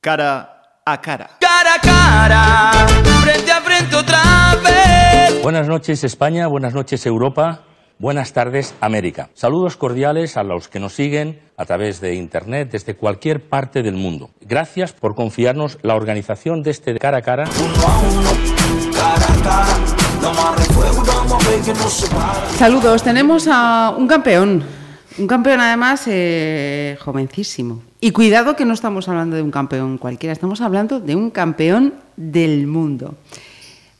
cara a cara. Cara a cara, frente a frente otra vez. Buenas noches España, buenas noches Europa, buenas tardes América. Saludos cordiales a los que nos siguen a través de Internet desde cualquier parte del mundo. Gracias por confiarnos la organización de este cara a cara. Saludos, tenemos a un campeón, un campeón además eh, jovencísimo. Y cuidado que no estamos hablando de un campeón cualquiera, estamos hablando de un campeón del mundo.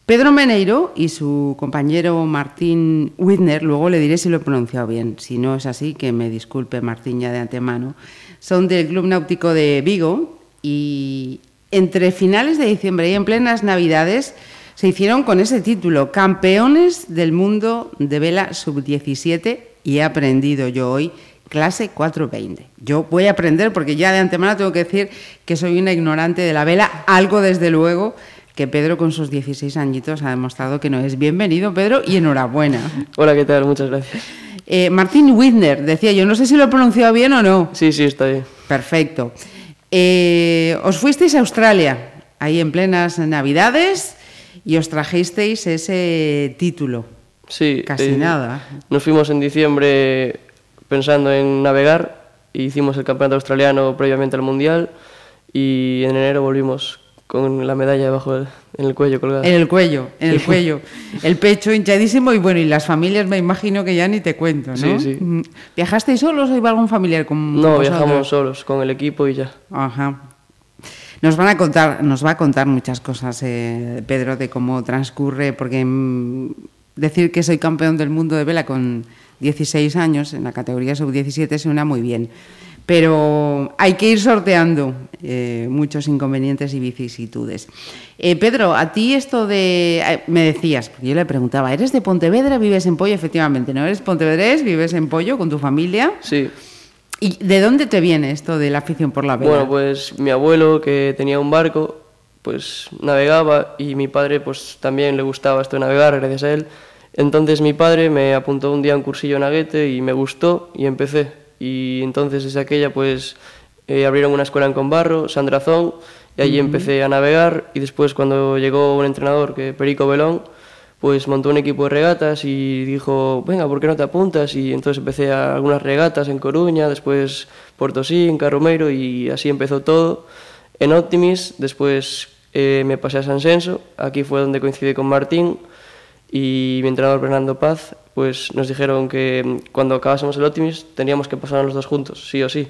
Pedro Meneiro y su compañero Martín Widner, luego le diré si lo he pronunciado bien, si no es así, que me disculpe Martín ya de antemano, son del Club Náutico de Vigo y entre finales de diciembre y en plenas Navidades se hicieron con ese título, Campeones del Mundo de Vela Sub-17 y he aprendido yo hoy clase 420. Yo voy a aprender porque ya de antemano tengo que decir que soy una ignorante de la vela, algo desde luego que Pedro con sus 16 añitos ha demostrado que no es. Bienvenido Pedro y enhorabuena. Hola, ¿qué tal? Muchas gracias. Eh, Martín Widner, decía yo, no sé si lo he pronunciado bien o no. Sí, sí, está bien. Perfecto. Eh, os fuisteis a Australia, ahí en plenas Navidades, y os trajisteis ese título. Sí. Casi eh, nada. Nos fuimos en diciembre pensando en navegar, e hicimos el campeonato australiano previamente al mundial y en enero volvimos con la medalla debajo del, en el cuello colgada. En el cuello, en el cuello. El pecho hinchadísimo y bueno, y las familias me imagino que ya ni te cuento, ¿no? Sí, sí. Mm. ¿Viajasteis solos o iba algún familiar con No, vosotros? viajamos solos con el equipo y ya. Ajá. Nos van a contar, nos va a contar muchas cosas, eh, Pedro, de cómo transcurre, porque mm, decir que soy campeón del mundo de vela con 16 años en la categoría sub-17 suena muy bien. Pero hay que ir sorteando eh, muchos inconvenientes y vicisitudes. Eh, Pedro, a ti esto de. eh, me decías, porque yo le preguntaba, ¿eres de Pontevedra? ¿Vives en Pollo? Efectivamente, ¿no? ¿Eres pontevedrés? ¿Vives en Pollo con tu familia? Sí. ¿Y de dónde te viene esto de la afición por la vela? Bueno, pues mi abuelo, que tenía un barco, pues navegaba y mi padre pues también le gustaba esto de navegar gracias a él. Entonces mi padre me apuntó un día a un cursillo en Aguete y me gustó y empecé. Y entonces desde aquella pues eh, abrieron una escuela en Conbarro, Sandrazón, y allí empecé a navegar y después cuando llegó un entrenador, que Perico Belón, pues montó un equipo de regatas y dijo, venga, ¿por qué no te apuntas? Y entonces empecé a algunas regatas en Coruña, después Portosí, en Carromeiro y así empezó todo. En Optimis, después eh, me pasé a San Senso, aquí fue donde coincidí con Martín y mi entrenador Fernando Paz, pues nos dijeron que mm, cuando acabásemos el Optimis teníamos que pasar los dos juntos, sí o sí.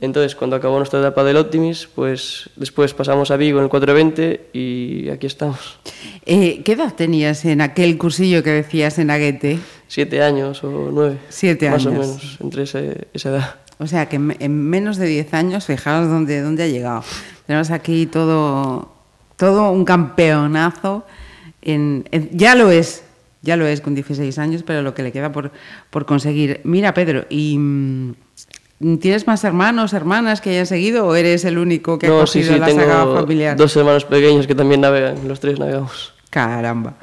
Entonces, cuando acabó nuestra etapa del Optimis, pues después pasamos a Vigo en el 420 y aquí estamos. Eh, ¿Qué edad tenías en aquel cursillo que decías en Aguete? Siete años o nueve. Siete Más o años. menos, entre ese- esa edad. O sea que en, en menos de 10 años, fijaos dónde, dónde ha llegado. Tenemos aquí todo, todo un campeonazo. En, en- ya lo es, ya lo es con 16 años, pero lo que le queda por, por conseguir. Mira, Pedro, ¿y mm, tienes más hermanos, hermanas que hayan seguido o eres el único que ha no, sí, cogido sí, la tengo saga familiar? dos hermanos pequeños que también navegan, los tres navegamos. Caramba.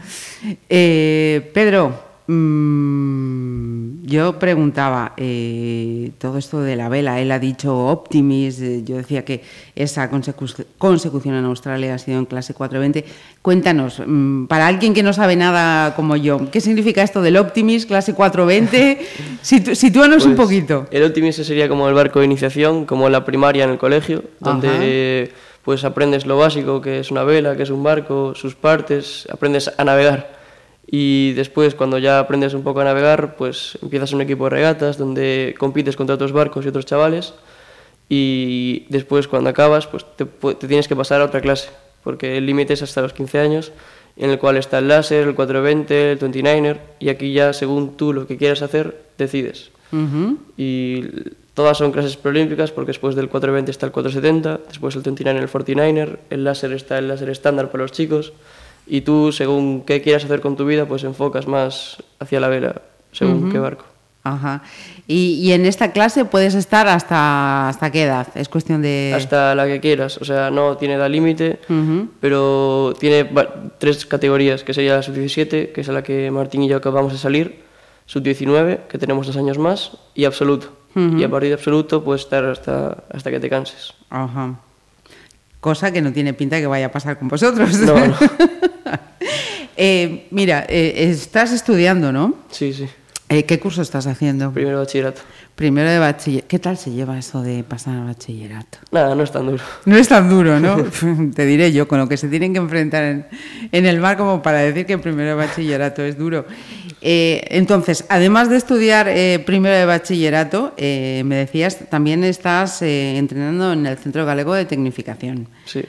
Eh, Pedro, mm, yo preguntaba eh, todo esto de la vela. Él ha dicho Optimis. eh, yo decía que esa consecu- consecución en Australia ha sido en clase 420. Cuéntanos, mm, para alguien que no sabe nada como yo, ¿qué significa esto del Optimis, clase 420? Situ- sitúanos un Pues, poquito. El Optimis sería como el barco de iniciación, como la primaria en el colegio, donde pues aprendes lo básico, que es una vela, que es un barco, sus partes, aprendes a navegar. Y después, cuando ya aprendes un poco a navegar, pues empiezas un equipo de regatas donde compites contra otros barcos y otros chavales. Y después, cuando acabas, pues te, te tienes que pasar a otra clase, porque el límite es hasta los 15 años, en el cual está el láser, el 420, el 29er, y aquí ya, según tú lo que quieras hacer, decides Ujú. y todas son clases preolímpicas porque después del 420 está el 470, después el 29 el 49er, el láser está el láser estándar para los chicos y tú según qué quieras hacer con tu vida pues enfocas más hacia la vela según qué barco. Ajá. Y, y en esta clase puedes estar hasta, hasta qué edad? Es cuestión de... Hasta la que quieras, o sea, no tiene edad límite, Ujú. pero tiene tres categorías, que sería la sub-17, que es a la que Martín y yo acabamos de salir, sub-19, que tenemos dos años más, y absoluto. Y a partir de absoluto puedes estar hasta, hasta que te canses. Ajá. cosa que no tiene pinta que vaya a pasar con vosotros. No, no. Eh, mira, eh, estás estudiando, ¿no? Sí, sí. Eh, ¿Qué curso estás haciendo? Primero bachillerato. Primero de bachillerato. ¿Qué tal se lleva eso de pasar al bachillerato? Nada, no es tan duro. No es tan duro, ¿no? Te diré yo, con lo que se tienen que enfrentar en, en el mar como para decir que primero de bachillerato es duro. Eh, entonces, además de estudiar eh, primero de bachillerato, eh, me decías, también estás entrenando en el Centro Galego de Tecnificación. Sí.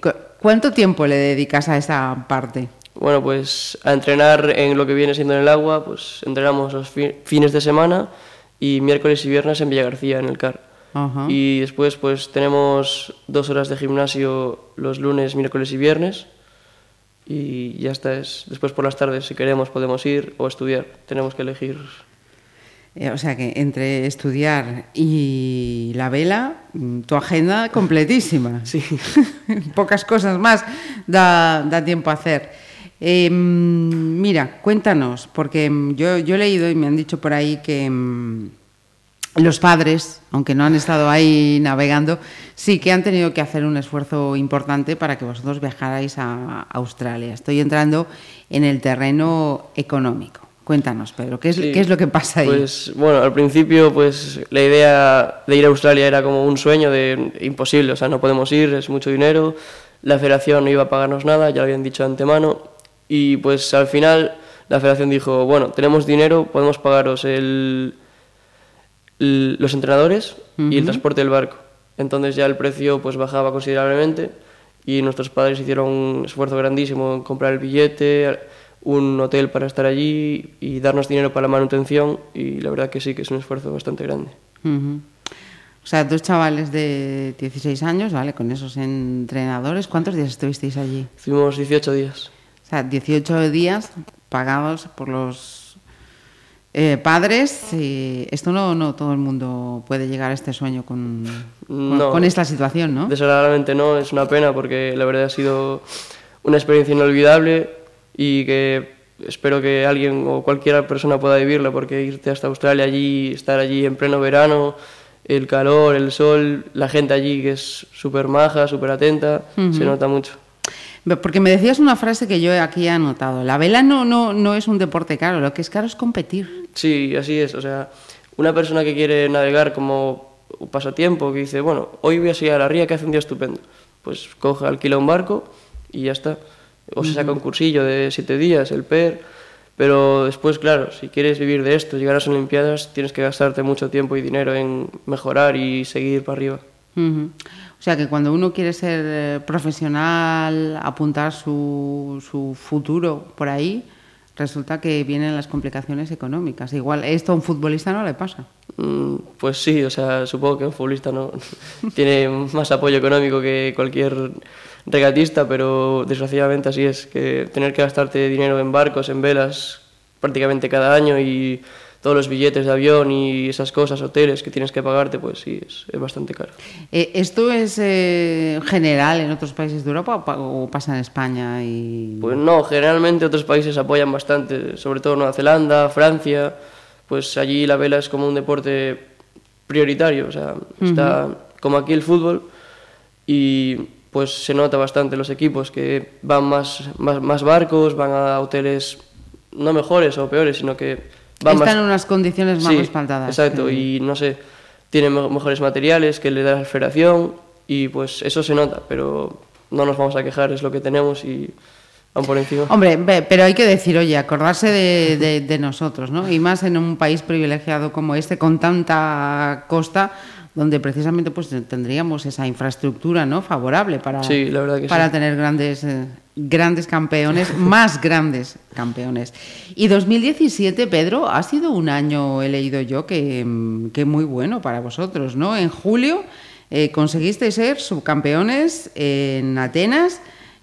Cu- ¿Cuánto tiempo le dedicas a esa parte? Bueno, pues a entrenar en lo que viene siendo en el agua, pues entrenamos los fi- fines de semana y miércoles y viernes en Villa García, en el CAR. Y después pues tenemos dos horas de gimnasio los lunes, miércoles y viernes. Y ya está, es, después por las tardes si queremos podemos ir o estudiar, tenemos que elegir. Eh, o sea que entre estudiar y la vela, mm, tu agenda completísima. Sí. Pocas cosas más da, da tiempo a hacer. Eh, mira, cuéntanos, porque mm, yo, yo he leído y me han dicho por ahí que mm, los padres, aunque no han estado ahí navegando, sí que han tenido que hacer un esfuerzo importante para que vosotros viajarais a Australia. Estoy entrando en el terreno económico. Cuéntanos, Pedro, ¿qué es, Sí, qué es lo que pasa ahí? Pues bueno, al principio pues la idea de ir a Australia era como un sueño de imposible, o sea, no podemos ir, es mucho dinero, la federación no iba a pagarnos nada, ya lo habían dicho de antemano, y pues al final la federación dijo, bueno, tenemos dinero, podemos pagaros el, el- los entrenadores y el transporte del barco. Entonces ya el precio pues bajaba considerablemente y nuestros padres hicieron un esfuerzo grandísimo en comprar el billete, un hotel para estar allí y darnos dinero para la manutención y la verdad que sí, que es un esfuerzo bastante grande. O sea, dos chavales de 16 años, ¿vale? Con esos entrenadores, ¿cuántos días estuvisteis allí? Estuvimos 18 días. O sea, 18 días pagados por los eh, padres. y esto no, no todo el mundo puede llegar a este sueño con, con, No. con esta situación, ¿no? Desagradablemente no, es una pena porque la verdad ha sido una experiencia inolvidable y que espero que alguien o cualquier persona pueda vivirla porque irte hasta Australia allí, estar allí en pleno verano, el calor, el sol, la gente allí que es súper maja, súper atenta, se nota mucho. Porque me decías una frase que yo aquí he anotado. La vela no, no, no es un deporte caro, lo que es caro es competir. Sí, así es. O sea, una persona que quiere navegar como un pasatiempo, que dice, bueno, hoy voy a seguir a la ría que hace un día estupendo, pues coge, alquila un barco y ya está. O se saca un cursillo de siete días, el PER. Pero después, claro, si quieres vivir de esto, llegar a las Olimpiadas, tienes que gastarte mucho tiempo y dinero en mejorar y seguir para arriba. Ujú. O sea que cuando uno quiere ser eh, profesional, apuntar su, su futuro por ahí, resulta que vienen las complicaciones económicas. Igual esto a un futbolista no le pasa. Mm, Pues sí, o sea, supongo que un futbolista no tiene más apoyo económico que cualquier regatista, pero desgraciadamente así es, que tener que gastarte dinero en barcos, en velas, prácticamente cada año y todos los billetes de avión y esas cosas, hoteles que tienes que pagarte, pues sí, es, es bastante caro. Eh, ¿Esto es eh, general en otros países de Europa o, o pasa en España? Y... Pues no, generalmente otros países apoyan bastante, sobre todo Nueva Zelanda, Francia, pues allí la vela es como un deporte prioritario, o sea, está como aquí el fútbol y pues se nota bastante los equipos que van más, más, más barcos, van a hoteles no mejores o peores, sino que Están más... en unas condiciones más Sí, respaldadas. Exacto, que- y no sé, tienen me- mejores materiales que le da la federación y pues eso se nota, pero no nos vamos a quejar, es lo que tenemos y van por encima. Hombre, pero hay que decir, oye, acordarse de, de- de nosotros, ¿no? Y más en un país privilegiado como este, con tanta costa, donde precisamente pues tendríamos esa infraestructura, ¿no? Favorable para, Sí, la verdad que para sí. tener grandes, eh, grandes campeones, más grandes campeones. Y 2017, Pedro, ha sido un año, he leído yo, que, mm, que muy bueno para vosotros, ¿no? En julio eh, conseguisteis ser subcampeones en Atenas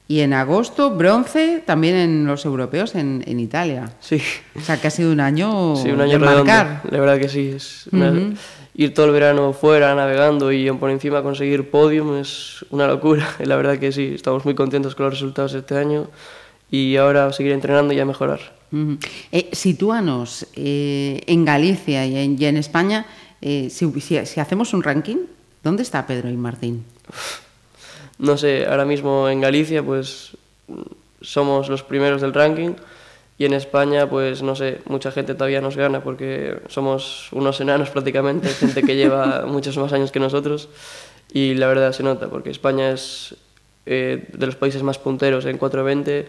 y en agosto bronce también en los europeos en, en Italia. Sí, O sea que ha sido un año, sí, un año de marcar. La verdad que sí. Es una- Ir todo el verano fuera navegando y por encima conseguir podium es una locura. Y la verdad que sí, estamos muy contentos con los resultados de este año y ahora seguir entrenando y a mejorar. Eh, sitúanos eh, en Galicia y en, y en España, eh, si, si- si hacemos un ranking, ¿dónde está Pedro y Martín? no sé, ahora mismo en Galicia pues somos los primeros del ranking y en España pues no sé, mucha gente todavía nos gana porque somos unos enanos prácticamente, gente que lleva muchos más años que nosotros y la verdad se nota porque España es eh, de los países más punteros en 420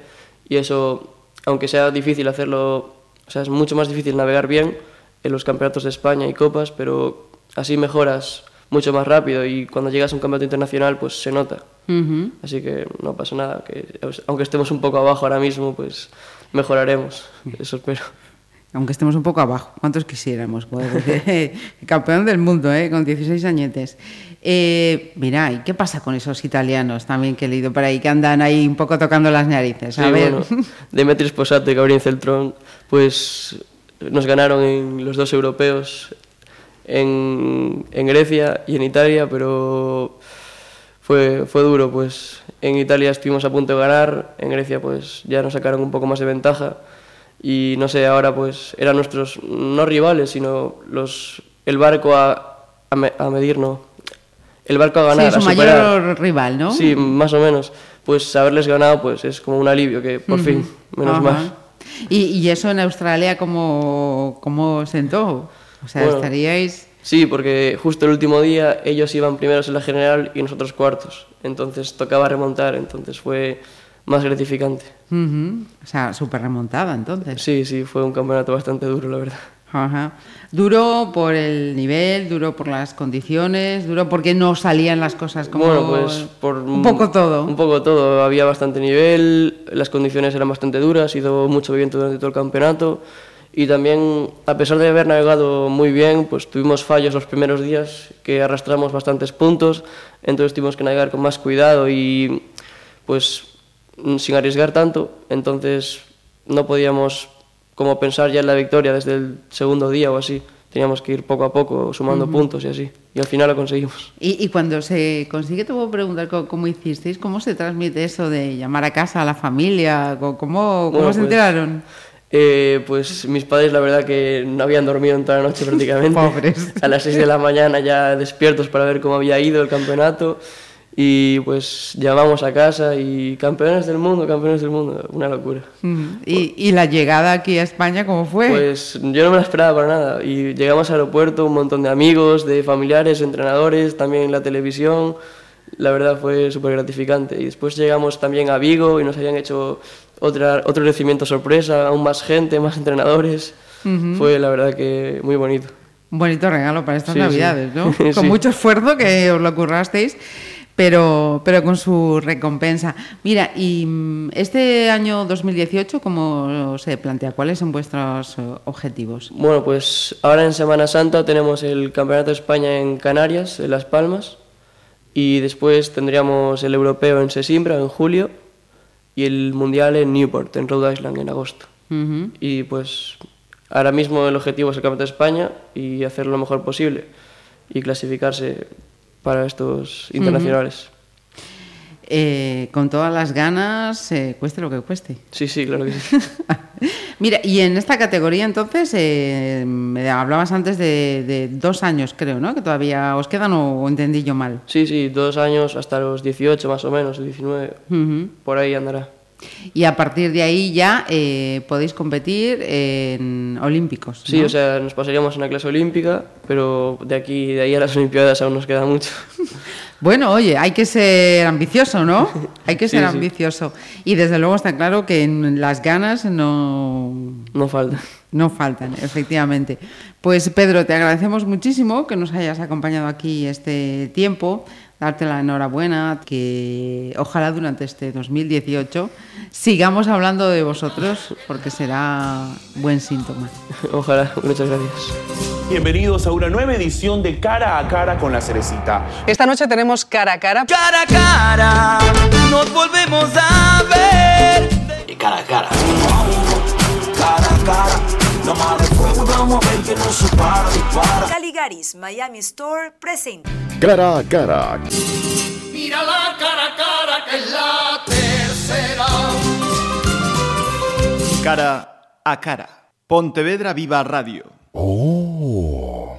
y eso, aunque sea difícil hacerlo, o sea, es mucho más difícil navegar bien en los campeonatos de España y copas, pero así mejoras mucho más rápido y cuando llegas a un campeonato internacional pues se nota. Ujú. Así que no pasa nada, que aunque estemos un poco abajo ahora mismo, pues mejoraremos, eso espero. Aunque estemos un poco abajo, ¿cuántos quisiéramos? Porque, campeón del mundo, ¿eh? con 16 añetes. Eh, mira, ¿y qué pasa con esos italianos también que he leído por ahí, que andan ahí un poco tocando las narices? A Sí, ver. bueno, Demetri Sposato y Gabriel Celtrón, pues nos ganaron en los dos europeos en, en Grecia y en Italia, pero fue, fue duro, pues en Italia estuvimos a punto de ganar, en Grecia pues ya nos sacaron un poco más de ventaja y no sé, ahora pues eran nuestros, no rivales, sino los, el barco a, a, me- a medir, no, el barco a ganar, sí, su a mayor rival, ¿no? Sí, más o menos. Pues haberles ganado pues es como un alivio que por fin, menos Ajá. mal. ¿Y, y eso en Australia cómo, cómo sentó? O sea, Bueno. estaríais... Sí, porque justo el último día ellos iban primeros en la general y nosotros cuartos. Entonces tocaba remontar, entonces fue más gratificante. Ujú. O sea, súper remontada entonces. Sí, sí, fue un campeonato bastante duro, la verdad. Ajá. Duro por el nivel, duro por las condiciones, duro porque no salían las cosas como... Bueno, pues por Un poco todo. Un poco todo. Había bastante nivel, las condiciones eran bastante duras, hizo mucho viento durante todo el campeonato. Y también, a pesar de haber navegado muy bien, pues tuvimos fallos los primeros días que arrastramos bastantes puntos, entonces tuvimos que navegar con más cuidado y pues sin arriesgar tanto, entonces no podíamos como pensar ya en la victoria desde el segundo día o así, teníamos que ir poco a poco sumando puntos y así, y al final lo conseguimos. Y, y cuando se consigue, te puedo preguntar co- cómo, hicisteis, cómo se transmite eso de llamar a casa a la familia, cómo, cómo Bueno, se pues, enteraron. Eh, pues mis padres la verdad que no habían dormido en toda la noche prácticamente. Pobres. A las 6 de la mañana ya despiertos para ver cómo había ido el campeonato. Y pues llamamos a casa y campeones del mundo, campeones del mundo, una locura. Ujú. y, y la llegada aquí a España, ¿cómo fue? Pues yo no me la esperaba para nada. Y llegamos al aeropuerto, un montón de amigos, de familiares, entrenadores, también la televisión. La verdad fue súper gratificante. Y después llegamos también a Vigo y nos habían hecho otra, otro recibimiento sorpresa, aún más gente, más entrenadores. Fue la verdad que muy bonito. Un bonito regalo para estas Sí, sí. navidades, ¿no? Con Sí. mucho esfuerzo que os lo currasteis, pero, pero con su recompensa. Mira, y mm, este año 2018, ¿cómo se plantea? ¿Cuáles son vuestros eh, objetivos? Bueno, pues ahora en Semana Santa tenemos el Campeonato de España en Canarias, en Las Palmas, y después tendríamos el Europeo en Sesimbra en julio y el Mundial en Newport, en Rhode Island, en agosto. Y pues ahora mismo el objetivo es el Campeonato de España y hacer lo mejor posible y clasificarse para estos internacionales. Eh, con todas las ganas, eh, cueste lo que cueste. Sí, sí, claro que sí. Mira, y en esta categoría entonces, eh, me hablabas antes de, de dos años, creo, ¿no? Que todavía os quedan o, entendí yo mal. Sí, sí, dos años hasta los 18 más o menos, el 19, Ujú. por ahí andará. Y a partir de ahí ya eh, podéis competir en olímpicos. Sí, ¿no? o sea, nos pasaríamos a una clase olímpica, pero de aquí, de ahí a las Olimpiadas aún nos queda mucho. Bueno, oye, hay que ser ambicioso, ¿no? Hay que ser sí. ambicioso. Y desde luego está claro que en las ganas no, No falta. no faltan, efectivamente. Pues Pedro, te agradecemos muchísimo que nos hayas acompañado aquí este tiempo, darte la enhorabuena, que ojalá durante este 2018 sigamos hablando de vosotros, porque será buen síntoma. Ojalá, muchas gracias. Bienvenidos a una nueva edición de Cara a Cara con la Cerecita. Esta noche tenemos cara a cara. Cara a cara, nos volvemos a ver. Y cara a cara. cara a cara. La madre fuego y vamos a ver que no se para, dispara. Caligaris Miami Store presenta. Cara a cara. Mira la cara a cara que es la tercera. Cara a cara. Pontevedra Viva Radio. Oh.